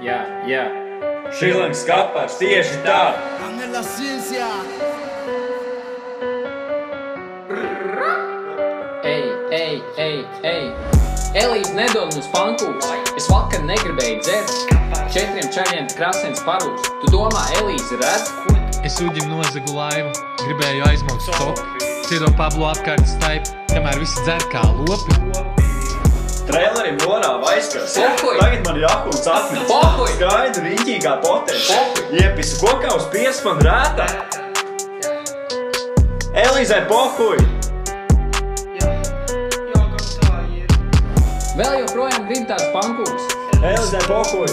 Jā, Šrilankas kapars tieši tā. Ame la ciencia. Ej, ej, ej, ej! Elīze nedod mums pankūks. Es vakar negribēju dzert. Četriem čaļiem krāsains parūks. Tu domā, Elīze redz? Es uģim nozagu laivu, gribēju aizmaukt stopu. Ciedo Pablo apkārt staipu, kamēr visi dzer kā lopi. Trailerim norāva aizskars. Pohoj! Tagad man jākūts atmiņas. Riņķīgā potēša. Pohoj! Iepisu kokā uz piespan rētā. Elīzē pohuj! Vēl joprojām grib tās pankūks. Elīzē pohuj!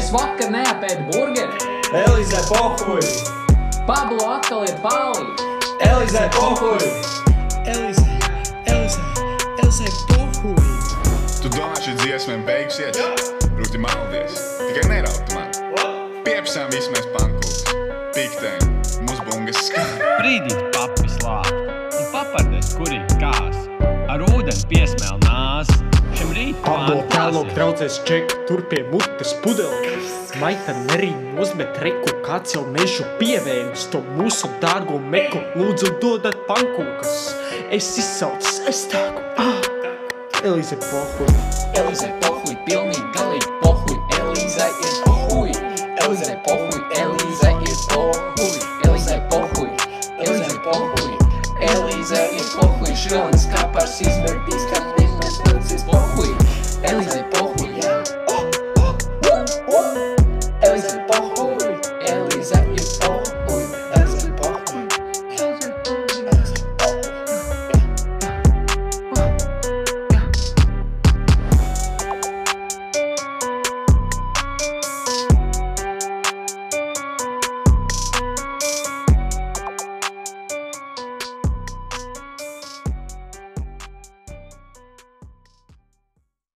Es vakar neapēdu burgeri. Elīzē pohuj! Pablo atkal ir pālī. Elīzē pohuj! Elise, Elise, Elise, pohuj. Tu domā, šī dziesma ir beigusies? Rūti maldies. Tikai nerauti man. Piepsām visi mēs pankūks. Piktēm, mūsu bungas skan. Brīdīt papi slāp un papardēs kurī kās. Ar ūdeni piesmēl nās. Šim rīt Pablo plānu tālāk traucēs ček, tur pie mutes pudeli. Maita nerīnos, bet reku kāds jau mežu pievērs to mūsu dārgo meku. Lūdzu, dodat pankūkas. Es izsaucu sestāku. Ah! Elīze pohuj. Elīze pohuj, pilnīgi galīgi pohuj. Elīze ir pohuj. Elīze pohuj, Elīze ir pohuj. Elīze pohuj, Elīze pohuj. Elīze ir pohuj. Šrilankas kapars izvērtīs, ka